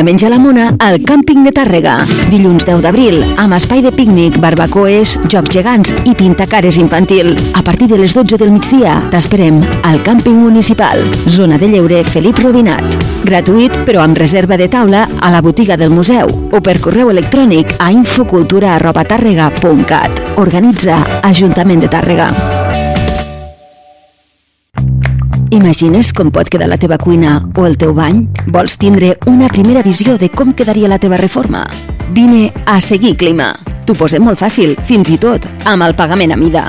Vine a menjar la mona al càmping de Tàrrega. Dilluns 10 d'abril, amb espai de pícnic, barbacoes, jocs gegants i pintacares infantil. A partir de les 12 del migdia, t'esperem al càmping municipal, zona de lleure Felip Robinat. Gratuït, però amb reserva de taula a la botiga del museu o per correu electrònic a infocultura.tàrrega.cat. Organitza Ajuntament de Tàrrega. Imagines com pot quedar la teva cuina o el teu bany? Vols tindre una primera visió de com quedaria la teva reforma? Vine a Seguir Clima. T'ho posem molt fàcil, fins i tot amb el pagament a mida.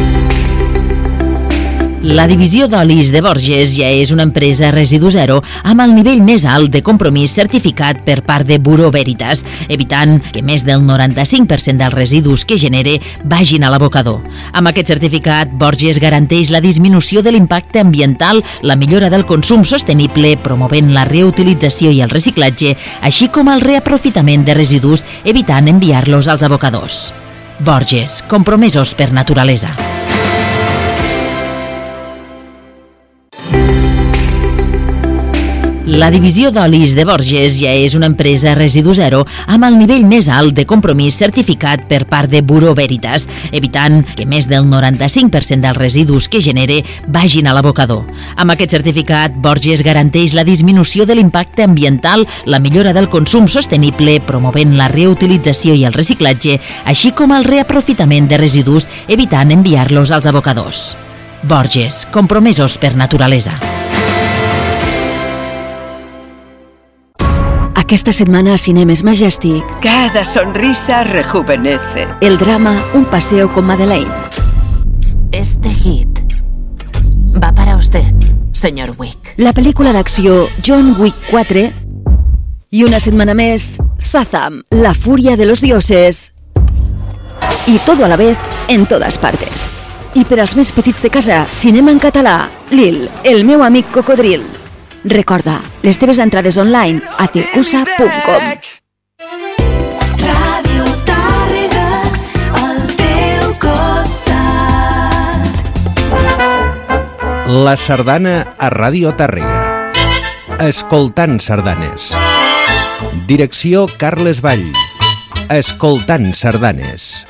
La divisió d'olis de Borges ja és una empresa residu zero amb el nivell més alt de compromís certificat per part de Bureau Veritas, evitant que més del 95% dels residus que genere vagin a l'abocador. Amb aquest certificat, Borges garanteix la disminució de l'impacte ambiental, la millora del consum sostenible, promovent la reutilització i el reciclatge, així com el reaprofitament de residus, evitant enviar-los als abocadors. Borges, compromesos per naturalesa. La divisió d'olis de Borges ja és una empresa residu zero amb el nivell més alt de compromís certificat per part de Bureau Veritas, evitant que més del 95% dels residus que genere vagin a l'abocador. Amb aquest certificat, Borges garanteix la disminució de l'impacte ambiental, la millora del consum sostenible, promovent la reutilització i el reciclatge, així com el reaprofitament de residus, evitant enviar-los als abocadors. Borges, compromesos per naturalesa. Aquesta setmana a Cinemes Majestic, Cada sonrisa rejuvenece. el drama Un paseo con Madeleine. Este hit va para usted, señor Wick. La pel·lícula d'acció John Wick 4 i una setmana més Sazam, la fúria de los dioses i todo a la vez en todas partes. I per als més petits de casa, cinema en català, Lil, el meu amic cocodril. Recorda, les teves entrades online a circusa.com. Ràdio Tàrrega, al teu costat. La sardana a Ràdio Tàrrega. Escoltant sardanes. Direcció Carles Vall. Escoltant sardanes.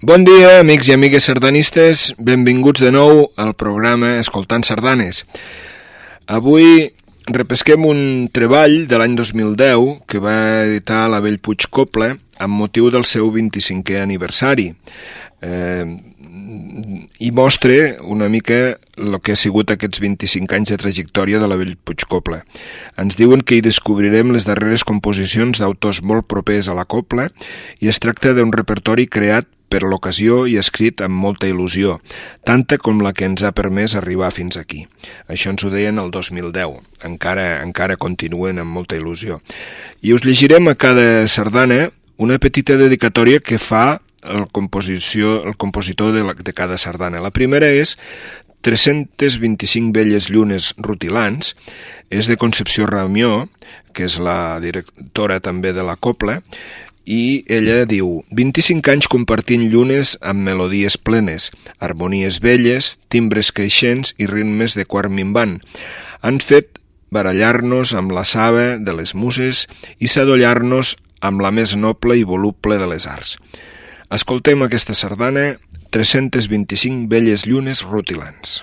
Bon dia, amics i amigues sardanistes. Benvinguts de nou al programa Escoltant Sardanes. Avui repesquem un treball de l'any 2010 que va editar la Bell Puig Coble amb motiu del seu 25è aniversari. Eh, i mostra una mica el que ha sigut aquests 25 anys de trajectòria de la Bell Puig Coble. Ens diuen que hi descobrirem les darreres composicions d'autors molt propers a la Copla i es tracta d'un repertori creat per l'ocasió i escrit amb molta il·lusió, tanta com la que ens ha permès arribar fins aquí. Això ens ho deien el 2010, encara, encara continuen amb molta il·lusió. I us llegirem a cada sardana una petita dedicatòria que fa el, composició, el compositor de, la, de cada sardana. La primera és 325 velles llunes rutilants, és de Concepció Ramió, que és la directora també de la Copla, i ella diu 25 anys compartint llunes amb melodies plenes, harmonies belles, timbres creixents i ritmes de quart minvant. Han fet barallar-nos amb la saba de les muses i sadollar-nos amb la més noble i voluble de les arts. Escoltem aquesta sardana 325 velles llunes rutilants.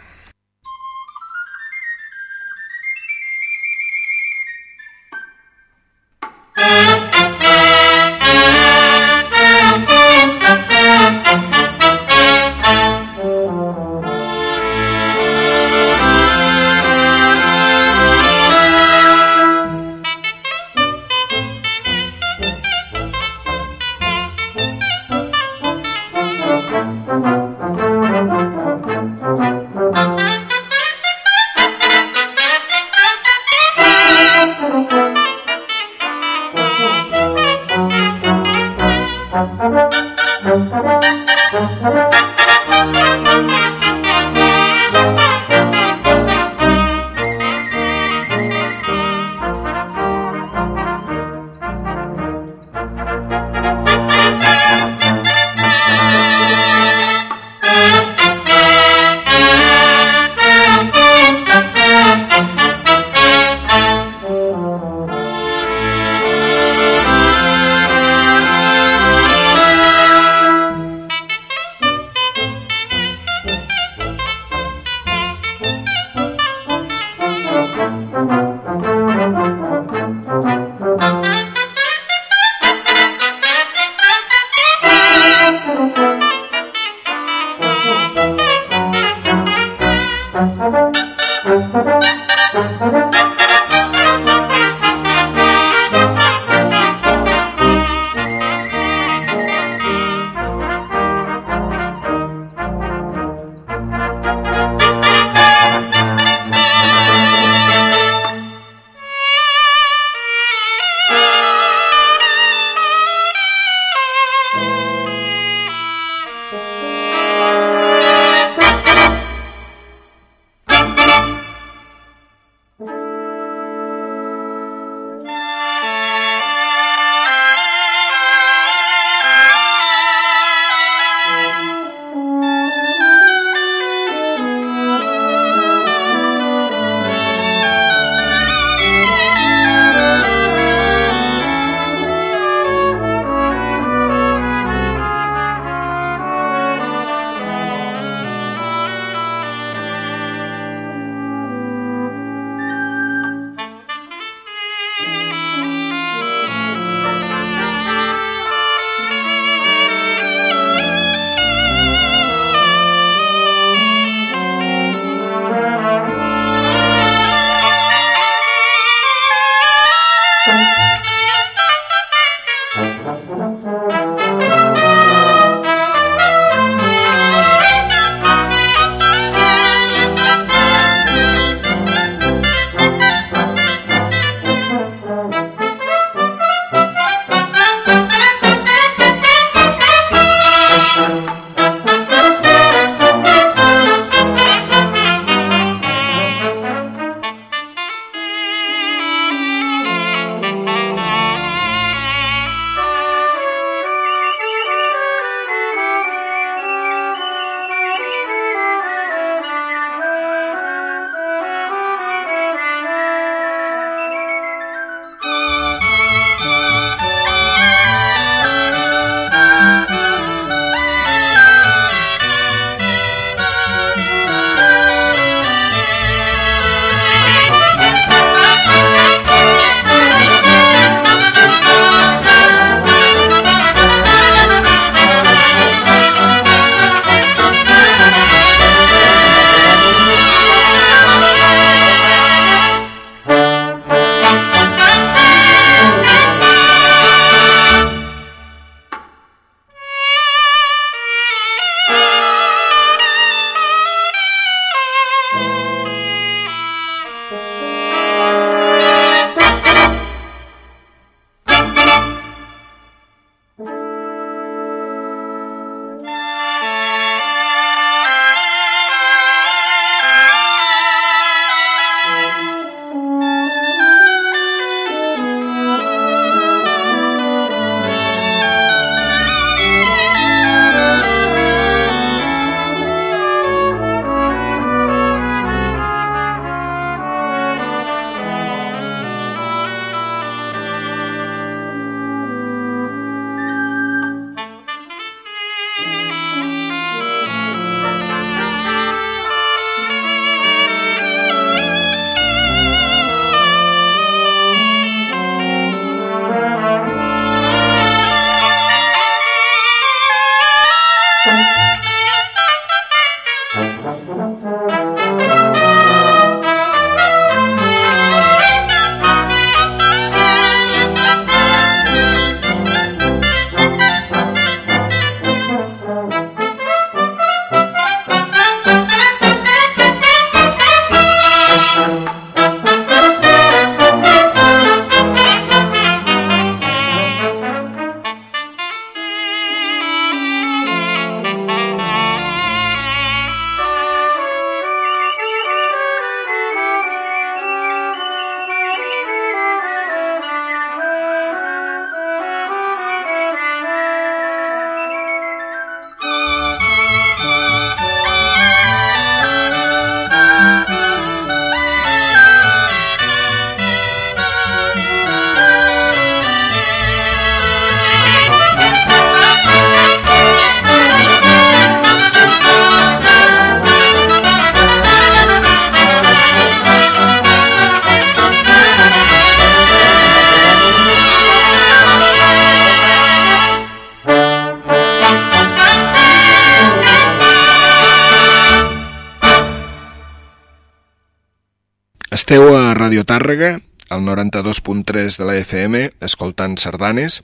Esteu a Radio Tàrrega, al 92.3 de la FM, escoltant sardanes,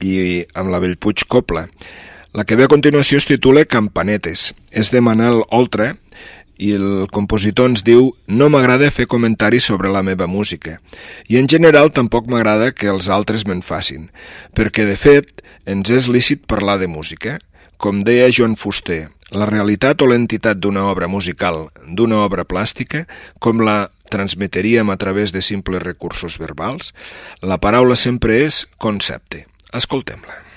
i amb la Bellpuig Copla. La que ve a continuació es titula Campanetes. És de Manel Oltra i el compositor ens diu «No m'agrada fer comentaris sobre la meva música i en general tampoc m'agrada que els altres me'n facin, perquè de fet ens és lícit parlar de música. Com deia Joan Fuster, la realitat o l'entitat d'una obra musical, d'una obra plàstica, com la transmeteríem a través de simples recursos verbals, la paraula sempre és concepte. Escoltem-la.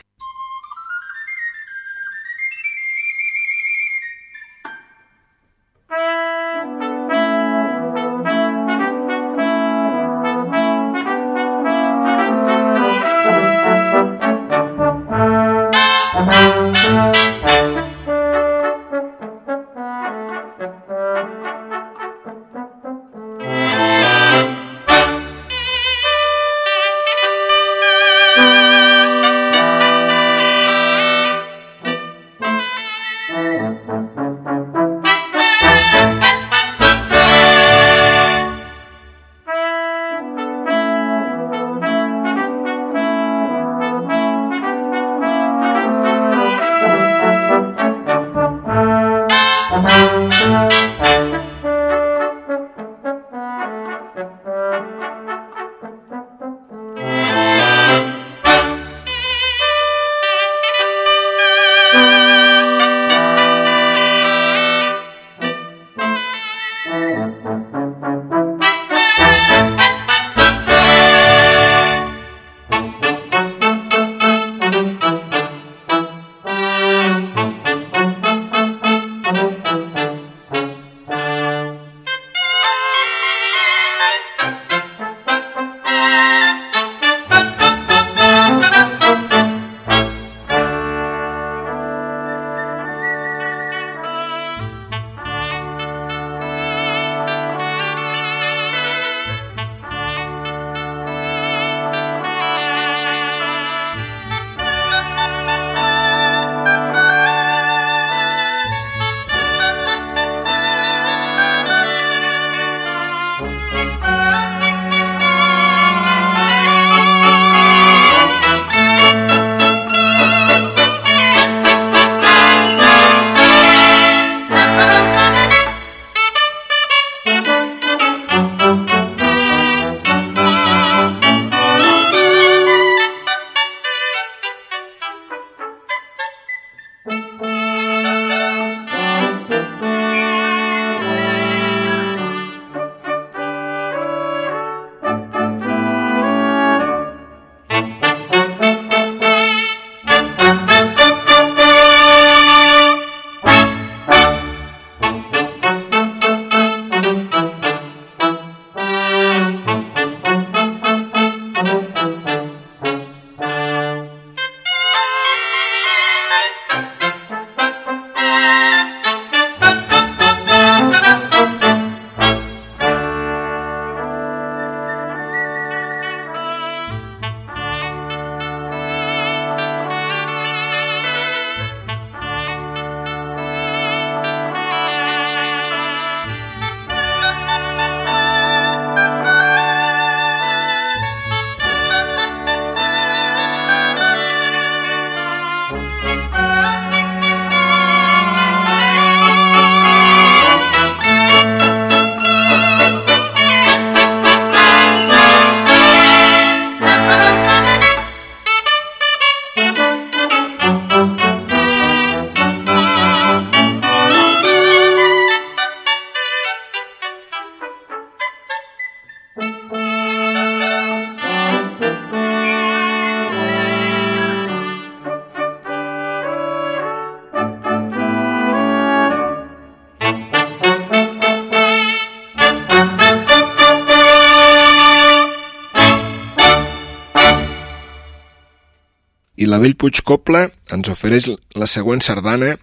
I la Bellpuig Copla ens ofereix la següent sardana,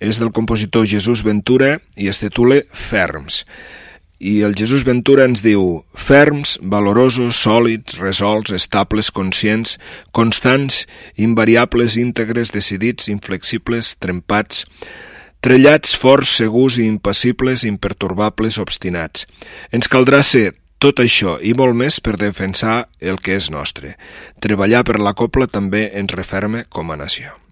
és del compositor Jesús Ventura i es titula Ferms. I el Jesús Ventura ens diu ferms, valorosos, sòlids, resolts, estables, conscients, constants, invariables, íntegres, decidits, inflexibles, trempats, trellats forts, segurs i impassibles, impertorbables, obstinats. Ens caldrà ser tot això i molt més per defensar el que és nostre. Treballar per la copla també ens referma com a nació.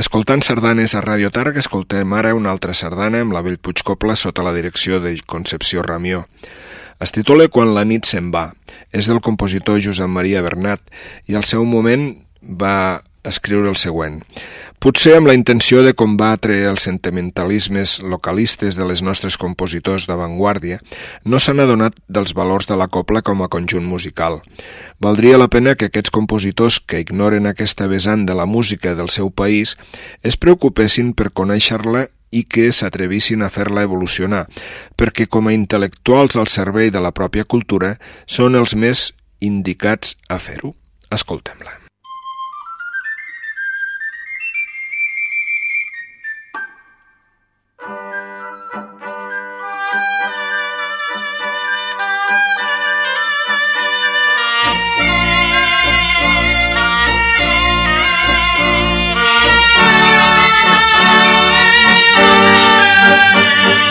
Escoltant sardanes a Radio Targ, escoltem ara una altra sardana amb la Bell Puigcopla sota la direcció de Concepció Ramió. Es titula Quan la nit se'n va. És del compositor Josep Maria Bernat i al seu moment va escriure el següent. Potser amb la intenció de combatre els sentimentalismes localistes de les nostres compositors d'avantguàrdia, no s'han adonat dels valors de la copla com a conjunt musical. Valdria la pena que aquests compositors que ignoren aquesta vessant de la música del seu país es preocupessin per conèixer-la i que s'atrevissin a fer-la evolucionar, perquè com a intel·lectuals al servei de la pròpia cultura són els més indicats a fer-ho. Escoltem-la. Música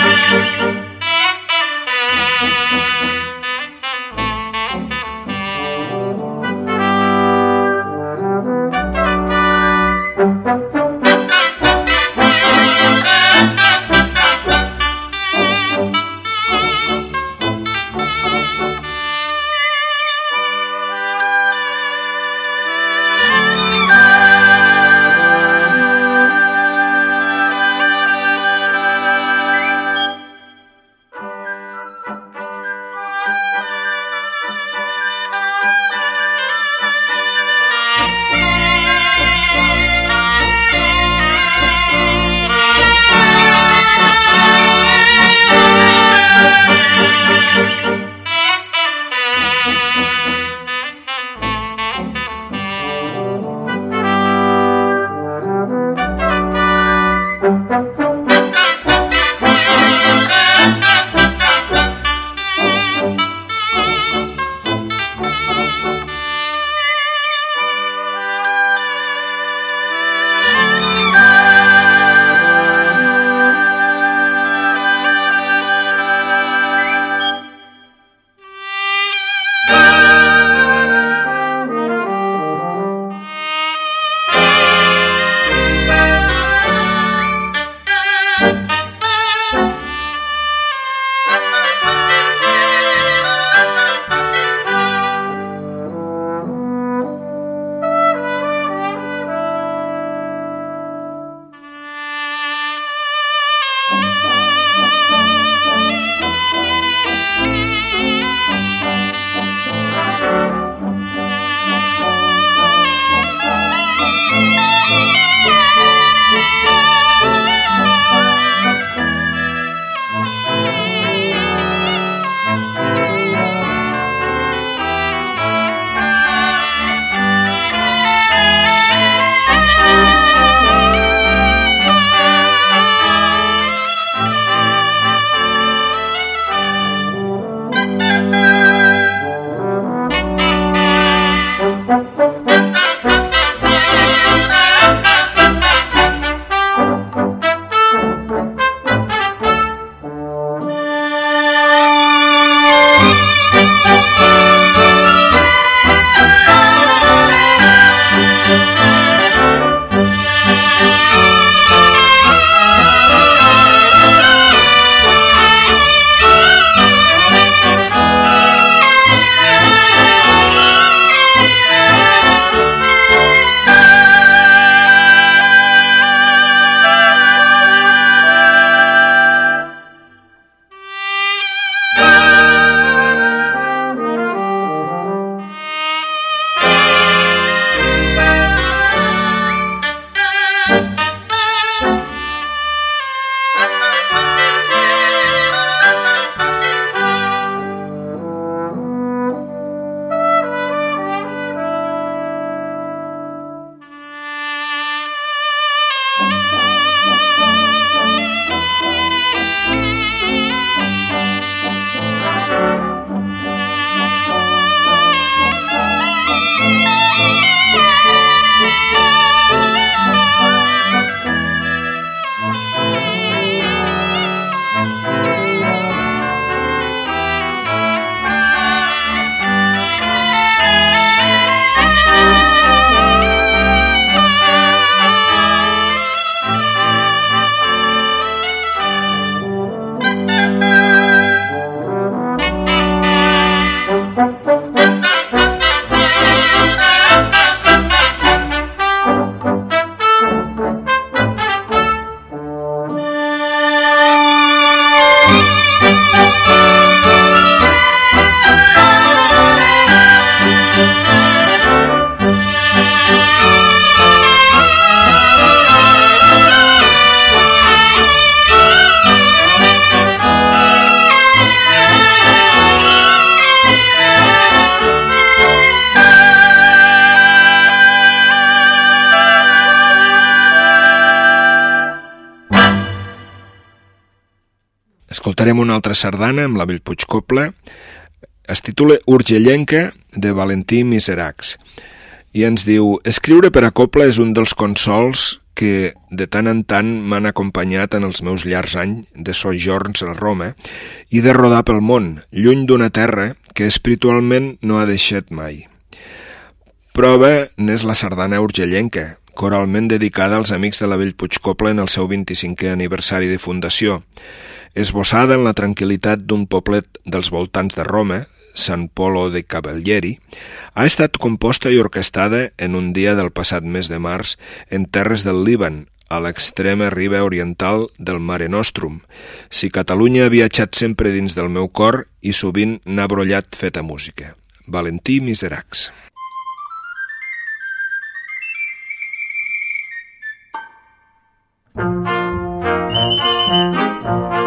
Escoltarem una altra sardana amb la Bellpuig Copla. Es titula Urgellenca, de Valentí Miseracs. I ens diu, escriure per a copla és un dels consols que de tant en tant m'han acompanyat en els meus llargs anys de sojorns a Roma i de rodar pel món, lluny d'una terra que espiritualment no ha deixat mai. Prova n'és la sardana urgellenca, coralment dedicada als amics de la Bellpuig Copla en el seu 25è aniversari de fundació, Esbossada en la tranquil·litat d'un poblet dels voltants de Roma, San Polo de Cavallieri, ha estat composta i orquestada en un dia del passat mes de març en terres del Líban, a l'extrema riba oriental del Mare Nostrum. Si Catalunya ha viatjat sempre dins del meu cor i sovint n'ha brollat feta música. Valentí Miserax. Thank you.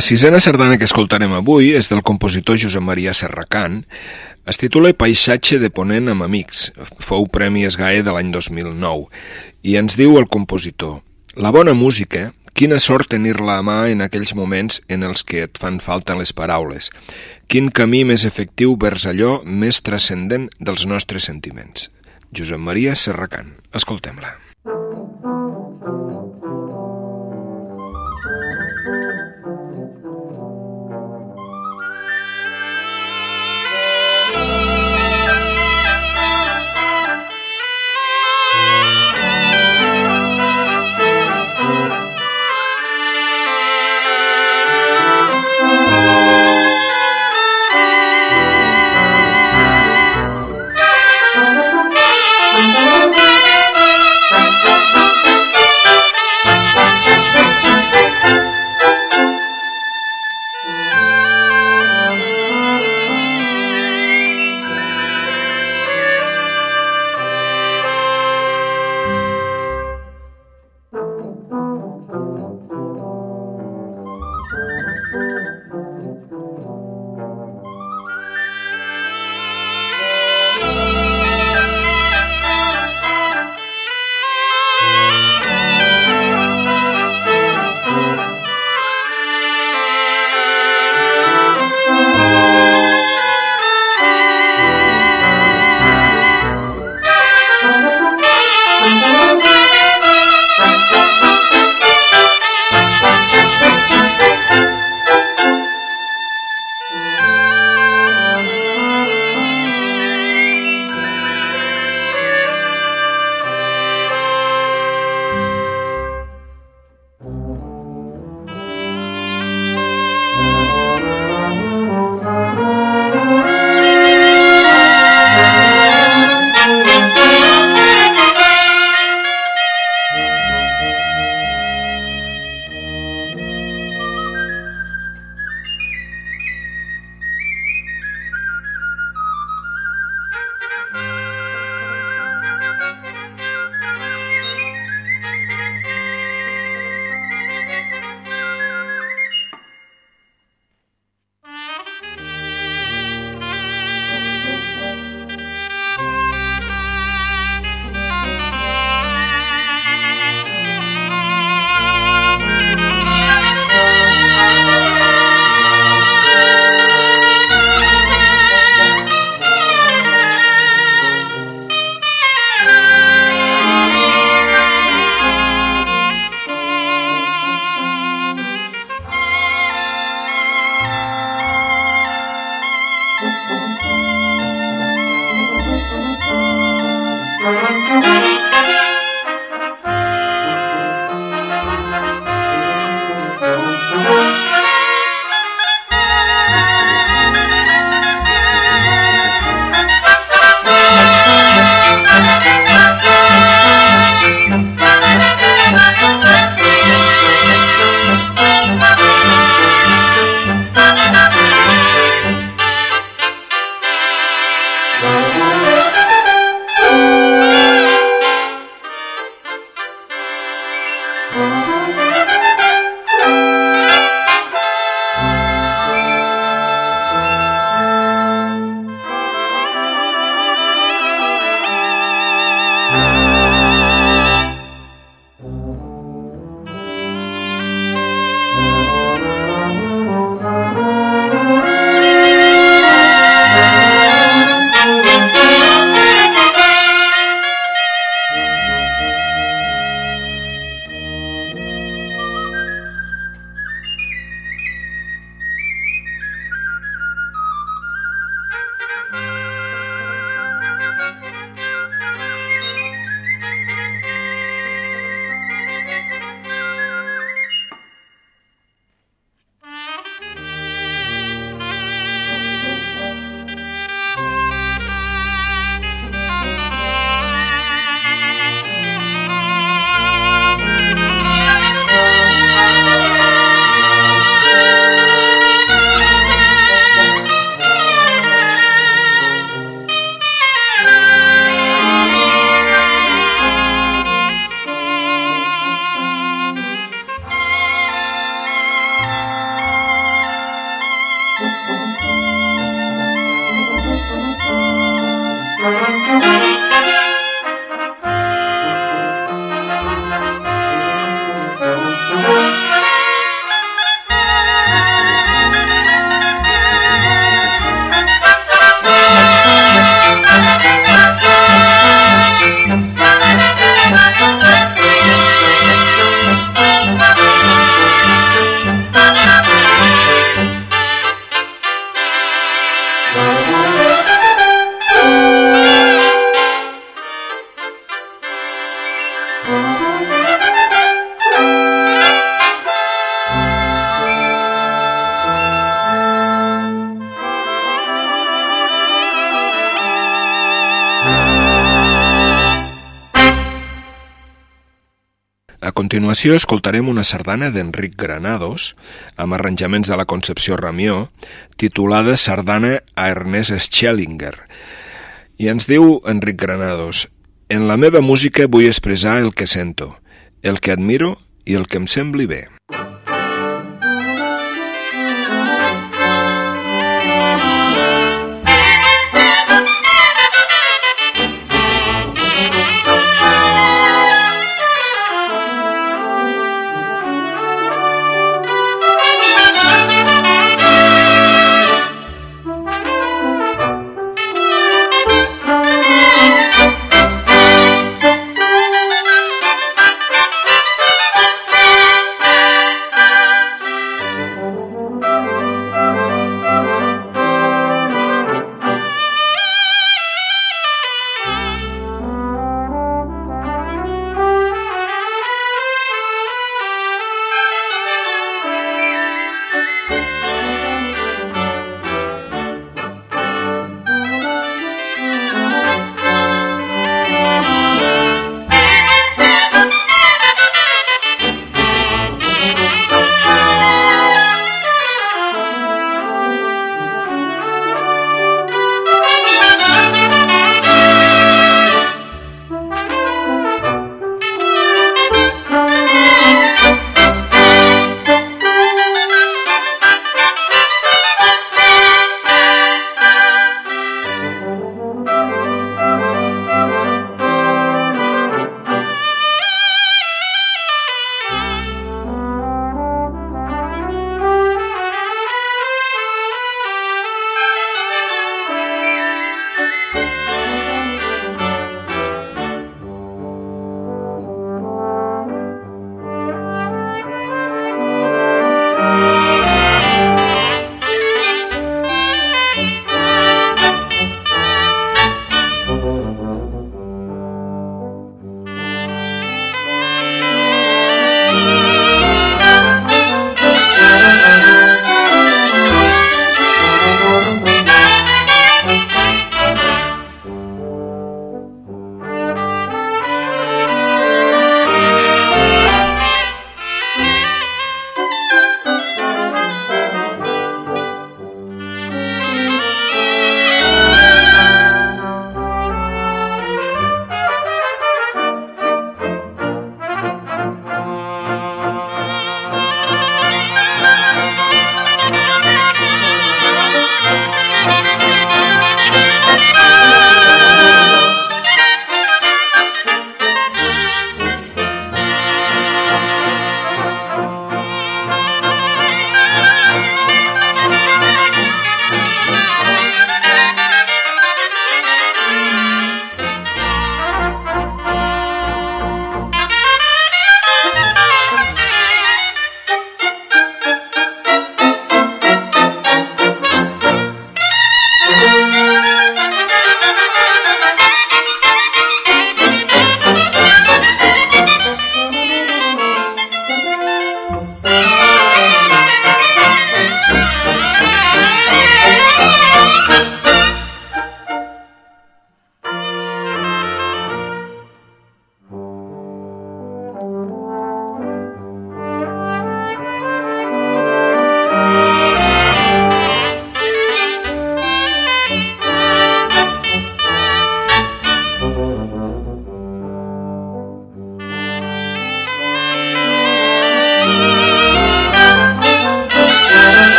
Sisena sardana que escoltarem avui és del compositor Josep Maria Serracant. Es titula Paisatge de Ponent amb Amics. Fou Premi Esgae de l'any 2009. I ens diu el compositor La bona música, quina sort tenir-la a mà en aquells moments en els que et fan falta les paraules. Quin camí més efectiu vers allò més transcendent dels nostres sentiments. Josep Maria Serracant. Escoltem-la. Thank continuació escoltarem una sardana d'Enric Granados, amb arranjaments de la Concepció Ramió, titulada Sardana a Ernest Schellinger. I ens diu Enric Granados, En la meva música vull expressar el que sento, el que admiro i el que em sembli bé.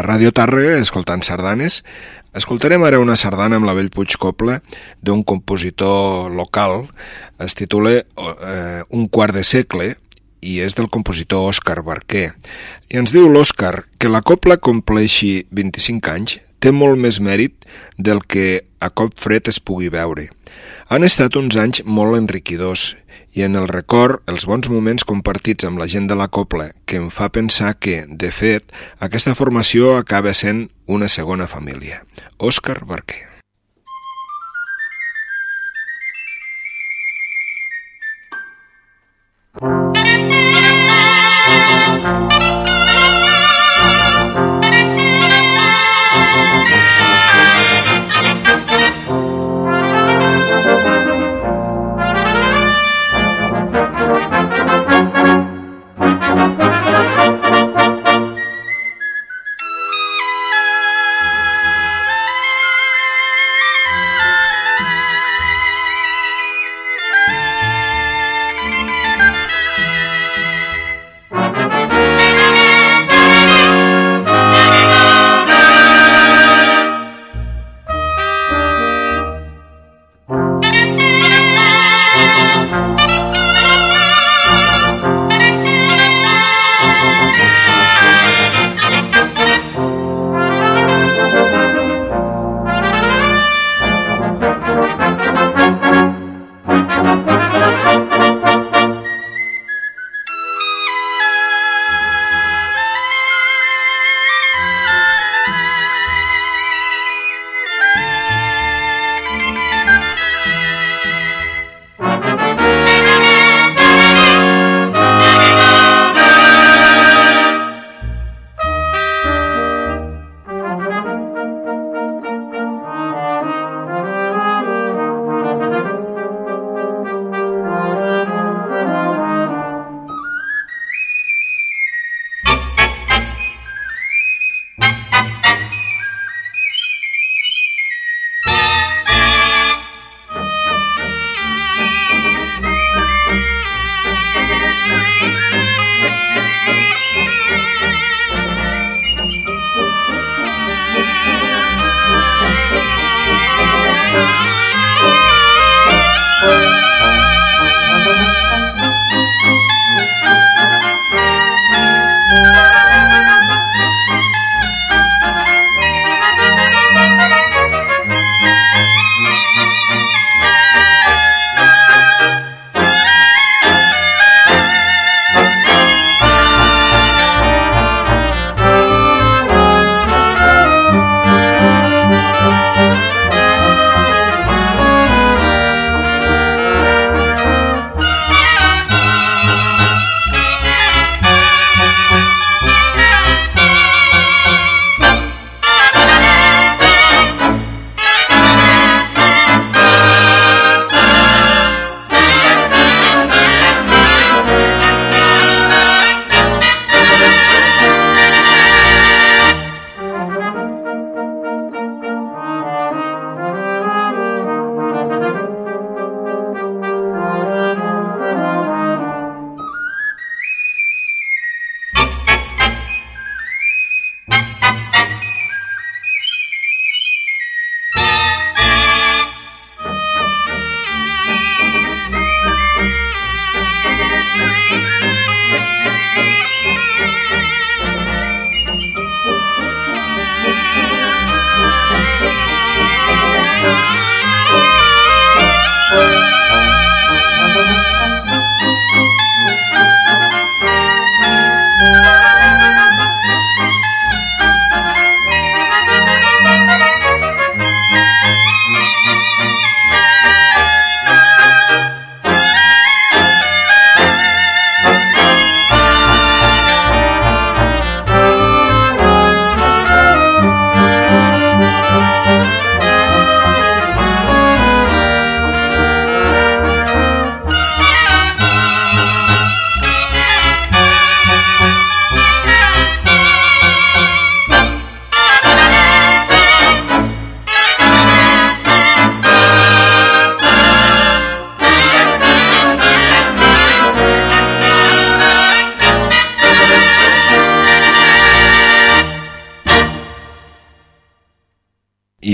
Radio Tàrrega, escoltant sardanes. Escoltarem ara una sardana amb la Vell Puig Copla d'un compositor local. Es titula eh, Un quart de segle i és del compositor Òscar Barquer. I ens diu l'Òscar que la copla compleixi 25 anys té molt més mèrit del que a cop fred es pugui veure. Han estat uns anys molt enriquidors i en el record els bons moments compartits amb la gent de la Copla, que em fa pensar que, de fet, aquesta formació acaba sent una segona família. Òscar Barquer.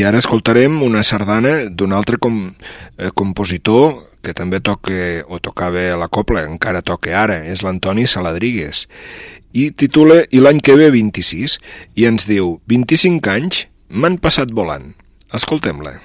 Ara escoltarem una sardana d'un altre com, eh, compositor que també toca o tocava la copla, encara toca ara, és l'Antoni Saladrigues. I titula I l'any que ve 26 i ens diu 25 anys m'han passat volant. Escoltem-la.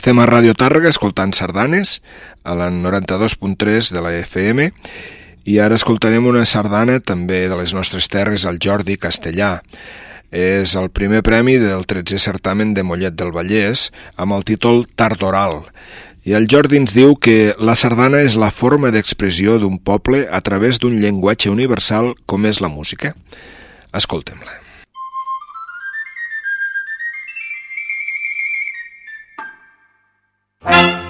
Estem a Ràdio Tàrrega escoltant sardanes a la 92.3 de la FM i ara escoltarem una sardana també de les nostres terres al Jordi Castellà. És el primer premi del 13è certamen de Mollet del Vallès amb el títol Tardoral. I el Jordi ens diu que la sardana és la forma d'expressió d'un poble a través d'un llenguatge universal com és la música. Escoltem-la. Bye.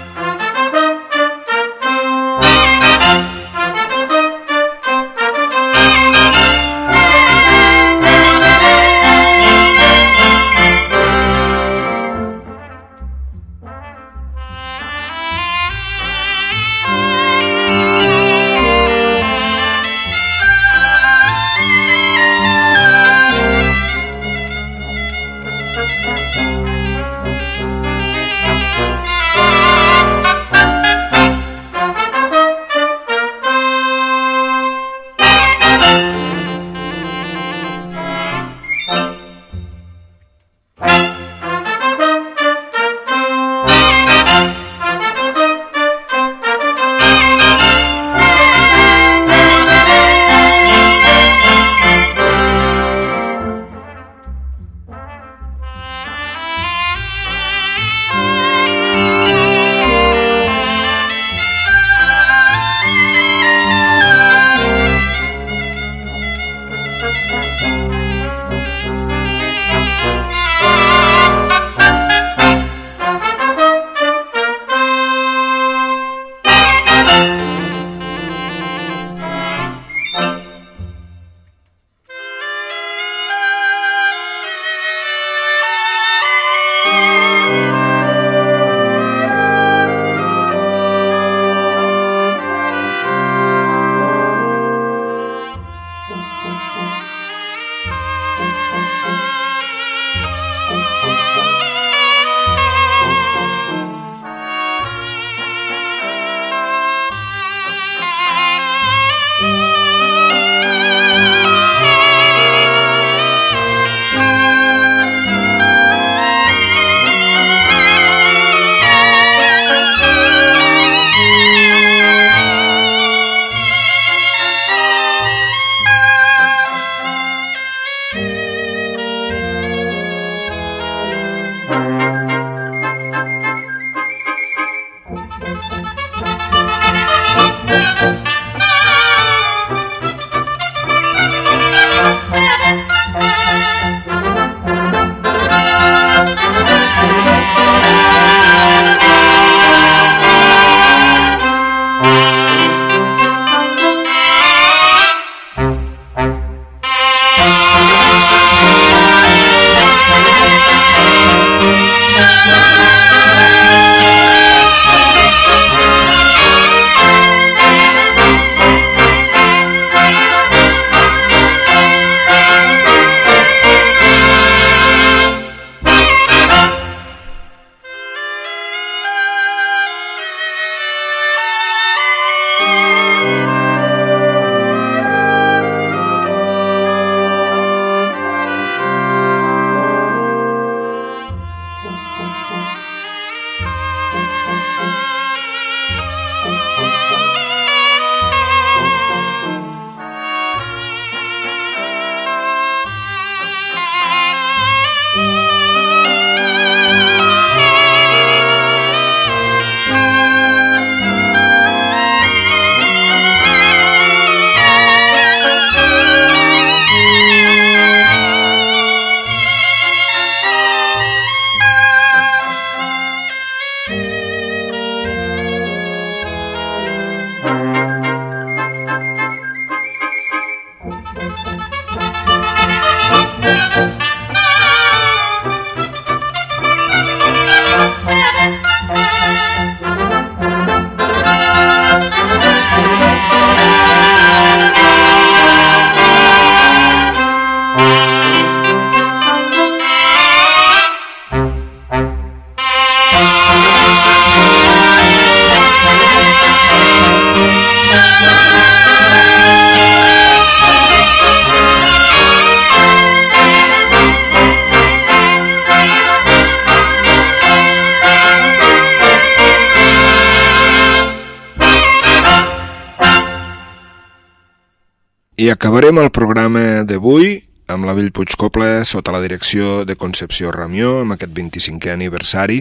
Acabarem el programa d'avui amb la Vell Puigcoble sota la direcció de Concepció Ramió amb aquest 25è aniversari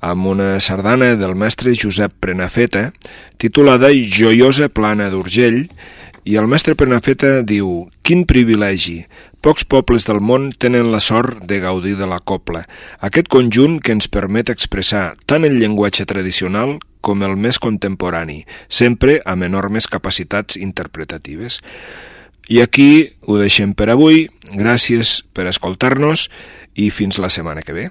amb una sardana del mestre Josep Prenafeta titulada Joiosa plana d'Urgell i el mestre Prenafeta diu Quin privilegi! Pocs pobles del món tenen la sort de gaudir de la copla, aquest conjunt que ens permet expressar tant el llenguatge tradicional com el més contemporani, sempre amb enormes capacitats interpretatives. I aquí ho deixem per avui. Gràcies per escoltar-nos i fins la setmana que ve.